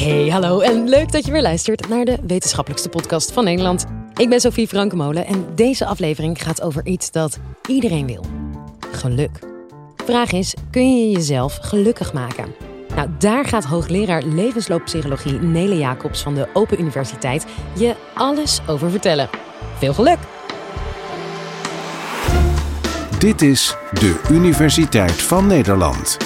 Hey, hallo en leuk dat je weer luistert naar de wetenschappelijkste podcast van Nederland. Ik ben Sophie Frankemolen en deze aflevering gaat over iets dat iedereen wil. Geluk. Vraag is, kun je jezelf gelukkig maken? Nou, daar gaat hoogleraar levenslooppsychologie Nele Jacobs van de Open Universiteit je alles over vertellen. Veel geluk! Dit is de Universiteit van Nederland.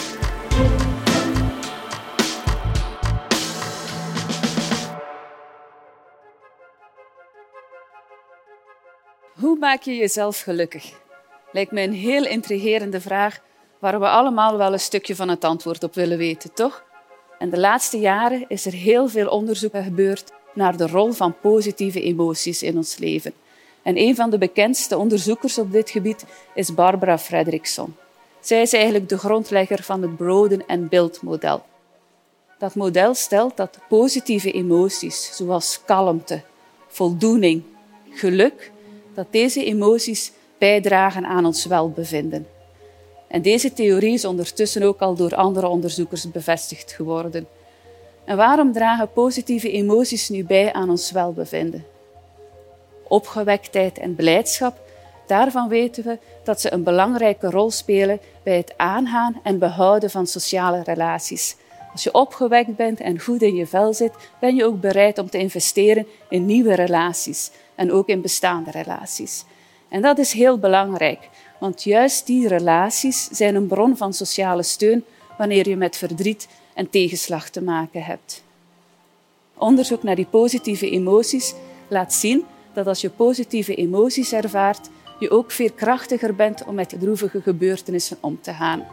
Maak je jezelf gelukkig? Lijkt me een heel intrigerende vraag waar we allemaal wel een stukje van het antwoord op willen weten, toch? En de laatste jaren is er heel veel onderzoek gebeurd naar de rol van positieve emoties in ons leven. En een van de bekendste onderzoekers op dit gebied is Barbara Fredrickson. Zij is eigenlijk de grondlegger van het Broden en Build model. Dat model stelt dat positieve emoties, zoals kalmte, voldoening, geluk, dat deze emoties bijdragen aan ons welbevinden. En deze theorie is ondertussen ook al door andere onderzoekers bevestigd geworden. En waarom dragen positieve emoties nu bij aan ons welbevinden? Opgewektheid en blijdschap, daarvan weten we dat ze een belangrijke rol spelen bij het aangaan en behouden van sociale relaties. Als je opgewekt bent en goed in je vel zit, ben je ook bereid om te investeren in nieuwe relaties en ook in bestaande relaties. En dat is heel belangrijk, want juist die relaties zijn een bron van sociale steun wanneer je met verdriet en tegenslag te maken hebt. Onderzoek naar die positieve emoties laat zien dat als je positieve emoties ervaart, je ook veerkrachtiger bent om met droevige gebeurtenissen om te gaan.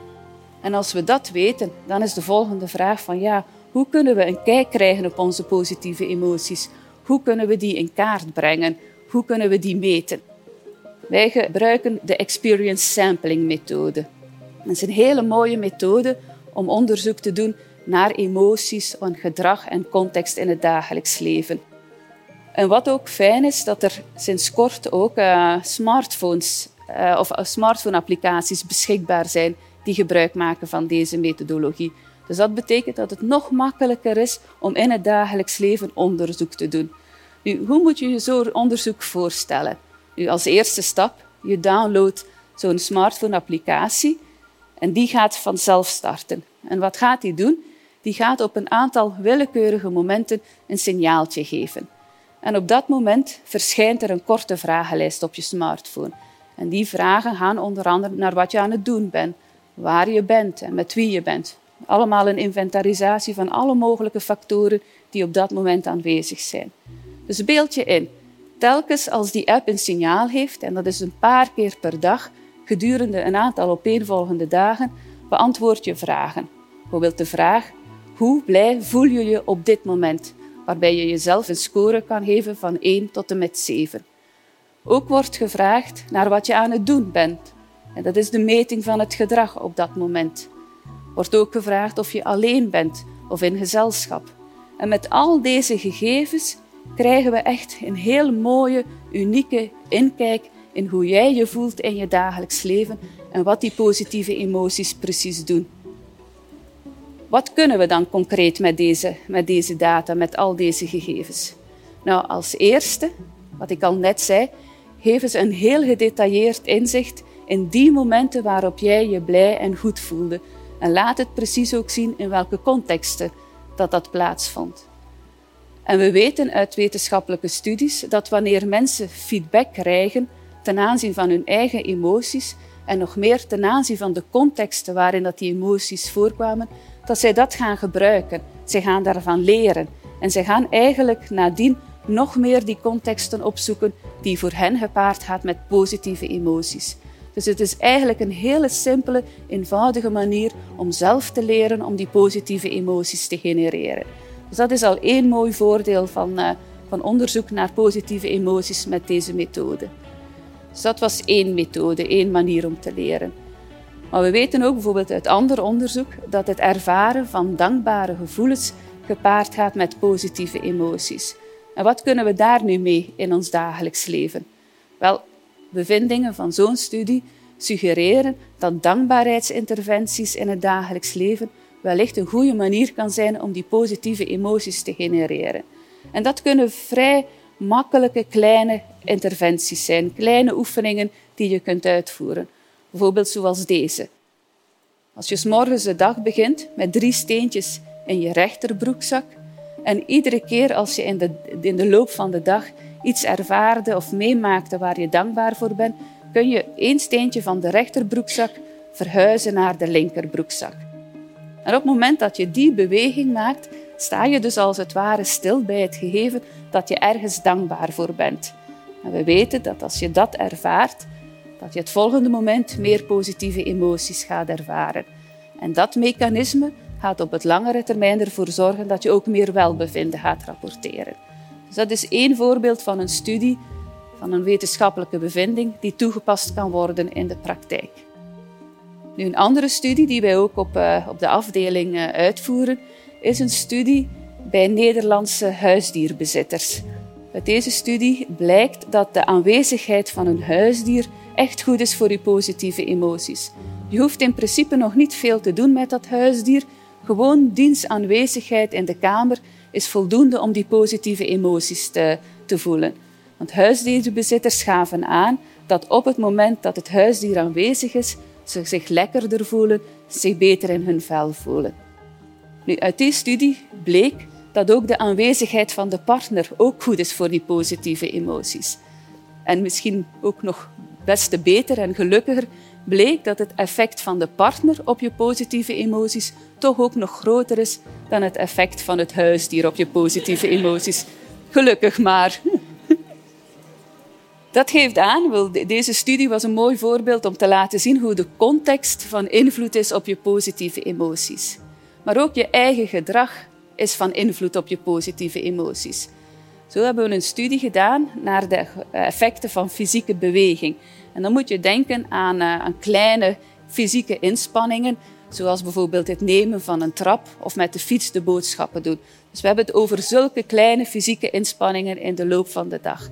En als we dat weten, dan is de volgende vraag van ja, hoe kunnen we een kijk krijgen op onze positieve emoties? Hoe kunnen we die in kaart brengen? Hoe kunnen we die meten? Wij gebruiken de experience sampling methode. Dat is een hele mooie methode om onderzoek te doen naar emoties en gedrag en context in het dagelijks leven. En wat ook fijn is, dat er sinds kort ook uh, smartphones uh, of uh, smartphone-applicaties beschikbaar zijn die gebruik maken van deze methodologie. Dus dat betekent dat het nog makkelijker is om in het dagelijks leven onderzoek te doen. Hoe moet je je zo'n onderzoek voorstellen? Als eerste stap, je downloadt zo'n smartphone-applicatie en die gaat vanzelf starten. En wat gaat die doen? Die gaat op een aantal willekeurige momenten een signaaltje geven. En op dat moment verschijnt er een korte vragenlijst op je smartphone. En die vragen gaan onder andere naar wat je aan het doen bent, waar je bent en met wie je bent. Allemaal een inventarisatie van alle mogelijke factoren die op dat moment aanwezig zijn. Dus beeld je in, telkens als die app een signaal heeft, en dat is een paar keer per dag, gedurende een aantal opeenvolgende dagen, beantwoord je vragen. Bijvoorbeeld de vraag, hoe blij voel je je op dit moment? Waarbij je jezelf een score kan geven van 1 tot en met 7. Ook wordt gevraagd naar wat je aan het doen bent. En dat is de meting van het gedrag op dat moment. Wordt ook gevraagd of je alleen bent of in gezelschap. En met al deze gegevens krijgen we echt een heel mooie, unieke inkijk in hoe jij je voelt in je dagelijks leven en wat die positieve emoties precies doen. Wat kunnen we dan concreet met deze, met deze data, met al deze gegevens? Nou, als eerste, wat ik al net zei, geven ze een heel gedetailleerd inzicht in die momenten waarop jij je blij en goed voelde. En laat het precies ook zien in welke contexten dat dat plaatsvond. En we weten uit wetenschappelijke studies dat wanneer mensen feedback krijgen ten aanzien van hun eigen emoties en nog meer ten aanzien van de contexten waarin dat die emoties voorkwamen, dat zij dat gaan gebruiken. Zij gaan daarvan leren. En zij gaan eigenlijk nadien nog meer die contexten opzoeken die voor hen gepaard gaat met positieve emoties. Dus het is eigenlijk een hele simpele, eenvoudige manier om zelf te leren om die positieve emoties te genereren. Dus dat is al één mooi voordeel van, uh, van onderzoek naar positieve emoties met deze methode. Dus dat was één methode, één manier om te leren. Maar we weten ook bijvoorbeeld uit ander onderzoek dat het ervaren van dankbare gevoelens gepaard gaat met positieve emoties. En wat kunnen we daar nu mee in ons dagelijks leven? Wel, bevindingen van zo'n studie suggereren dat dankbaarheidsinterventies in het dagelijks leven wellicht een goede manier kan zijn om die positieve emoties te genereren. En dat kunnen vrij makkelijke kleine interventies zijn, kleine oefeningen die je kunt uitvoeren. Bijvoorbeeld zoals deze. Als je s morgens de dag begint met drie steentjes in je rechterbroekzak en iedere keer als je in de, in de loop van de dag iets ervaarde of meemaakte waar je dankbaar voor bent, kun je één steentje van de rechterbroekzak verhuizen naar de linkerbroekzak. En op het moment dat je die beweging maakt, sta je dus als het ware stil bij het gegeven dat je ergens dankbaar voor bent. En we weten dat als je dat ervaart, dat je het volgende moment meer positieve emoties gaat ervaren. En dat mechanisme gaat op het langere termijn ervoor zorgen dat je ook meer welbevinden gaat rapporteren. Dus dat is één voorbeeld van een studie, van een wetenschappelijke bevinding die toegepast kan worden in de praktijk. Nu, een andere studie die wij ook op, uh, op de afdeling uh, uitvoeren, is een studie bij Nederlandse huisdierbezitters. Uit deze studie blijkt dat de aanwezigheid van een huisdier echt goed is voor je positieve emoties. Je hoeft in principe nog niet veel te doen met dat huisdier. Gewoon dienstaanwezigheid in de kamer is voldoende om die positieve emoties te, te voelen. Want huisdierbezitters gaven aan dat op het moment dat het huisdier aanwezig is, ze zich lekkerder voelen, zich beter in hun vel voelen. Nu, uit die studie bleek dat ook de aanwezigheid van de partner ook goed is voor die positieve emoties. En misschien ook nog best te beter en gelukkiger bleek dat het effect van de partner op je positieve emoties toch ook nog groter is dan het effect van het huisdier op je positieve emoties. Gelukkig maar. Dat geeft aan, deze studie was een mooi voorbeeld om te laten zien hoe de context van invloed is op je positieve emoties. Maar ook je eigen gedrag is van invloed op je positieve emoties. Zo hebben we een studie gedaan naar de effecten van fysieke beweging. En dan moet je denken aan, uh, aan kleine fysieke inspanningen, zoals bijvoorbeeld het nemen van een trap of met de fiets de boodschappen doen. Dus we hebben het over zulke kleine fysieke inspanningen in de loop van de dag.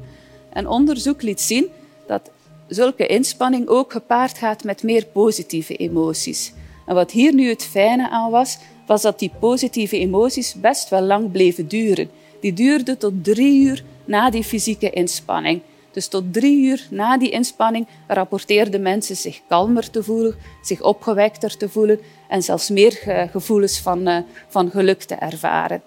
En onderzoek liet zien dat zulke inspanning ook gepaard gaat met meer positieve emoties. En wat hier nu het fijne aan was, was dat die positieve emoties best wel lang bleven duren. Die duurden tot drie uur na die fysieke inspanning. Dus tot drie uur na die inspanning rapporteerden mensen zich kalmer te voelen, zich opgewekter te voelen en zelfs meer gevoelens van, uh, van geluk te ervaren.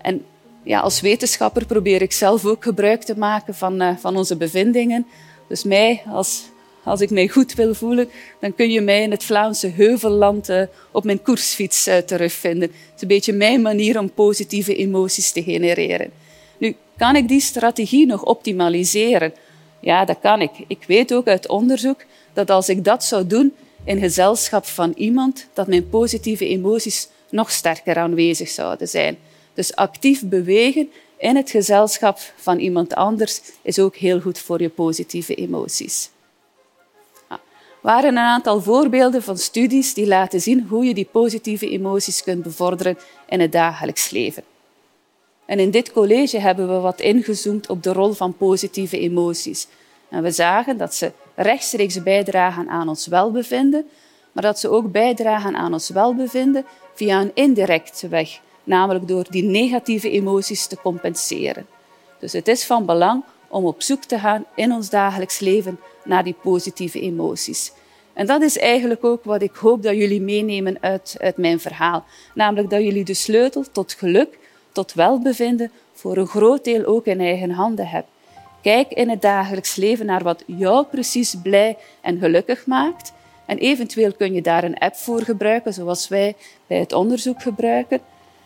En ja, als wetenschapper probeer ik zelf ook gebruik te maken van, uh, van onze bevindingen. Dus mij, als, als ik mij goed wil voelen, dan kun je mij in het Vlaamse heuvelland uh, op mijn koersfiets uh, terugvinden. Het is een beetje mijn manier om positieve emoties te genereren. Nu, kan ik die strategie nog optimaliseren? Ja, dat kan ik. Ik weet ook uit onderzoek dat als ik dat zou doen in gezelschap van iemand, dat mijn positieve emoties nog sterker aanwezig zouden zijn. Dus actief bewegen in het gezelschap van iemand anders is ook heel goed voor je positieve emoties. Er waren een aantal voorbeelden van studies die laten zien hoe je die positieve emoties kunt bevorderen in het dagelijks leven. En in dit college hebben we wat ingezoomd op de rol van positieve emoties. En we zagen dat ze rechtstreeks bijdragen aan ons welbevinden, maar dat ze ook bijdragen aan ons welbevinden via een indirecte weg, namelijk door die negatieve emoties te compenseren. Dus het is van belang om op zoek te gaan in ons dagelijks leven naar die positieve emoties. En dat is eigenlijk ook wat ik hoop dat jullie meenemen uit, uit mijn verhaal. Namelijk dat jullie de sleutel tot geluk, tot welbevinden, voor een groot deel ook in eigen handen hebben. Kijk in het dagelijks leven naar wat jou precies blij en gelukkig maakt. En eventueel kun je daar een app voor gebruiken, zoals wij bij het onderzoek gebruiken.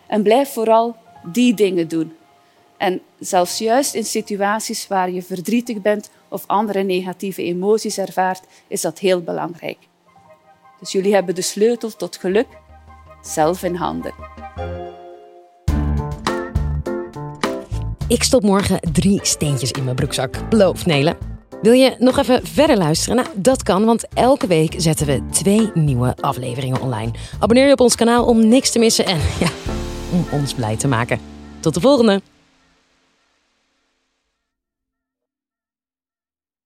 En blijf vooral die dingen doen. En zelfs juist in situaties waar je verdrietig bent of andere negatieve emoties ervaart, is dat heel belangrijk. Dus jullie hebben de sleutel tot geluk zelf in handen. Ik stop morgen drie steentjes in mijn broekzak. Beloof, Nele. Wil je nog even verder luisteren? Nou, dat kan, want elke week zetten we twee nieuwe afleveringen online. Abonneer je op ons kanaal om niks te missen en ja, om ons blij te maken. Tot de volgende!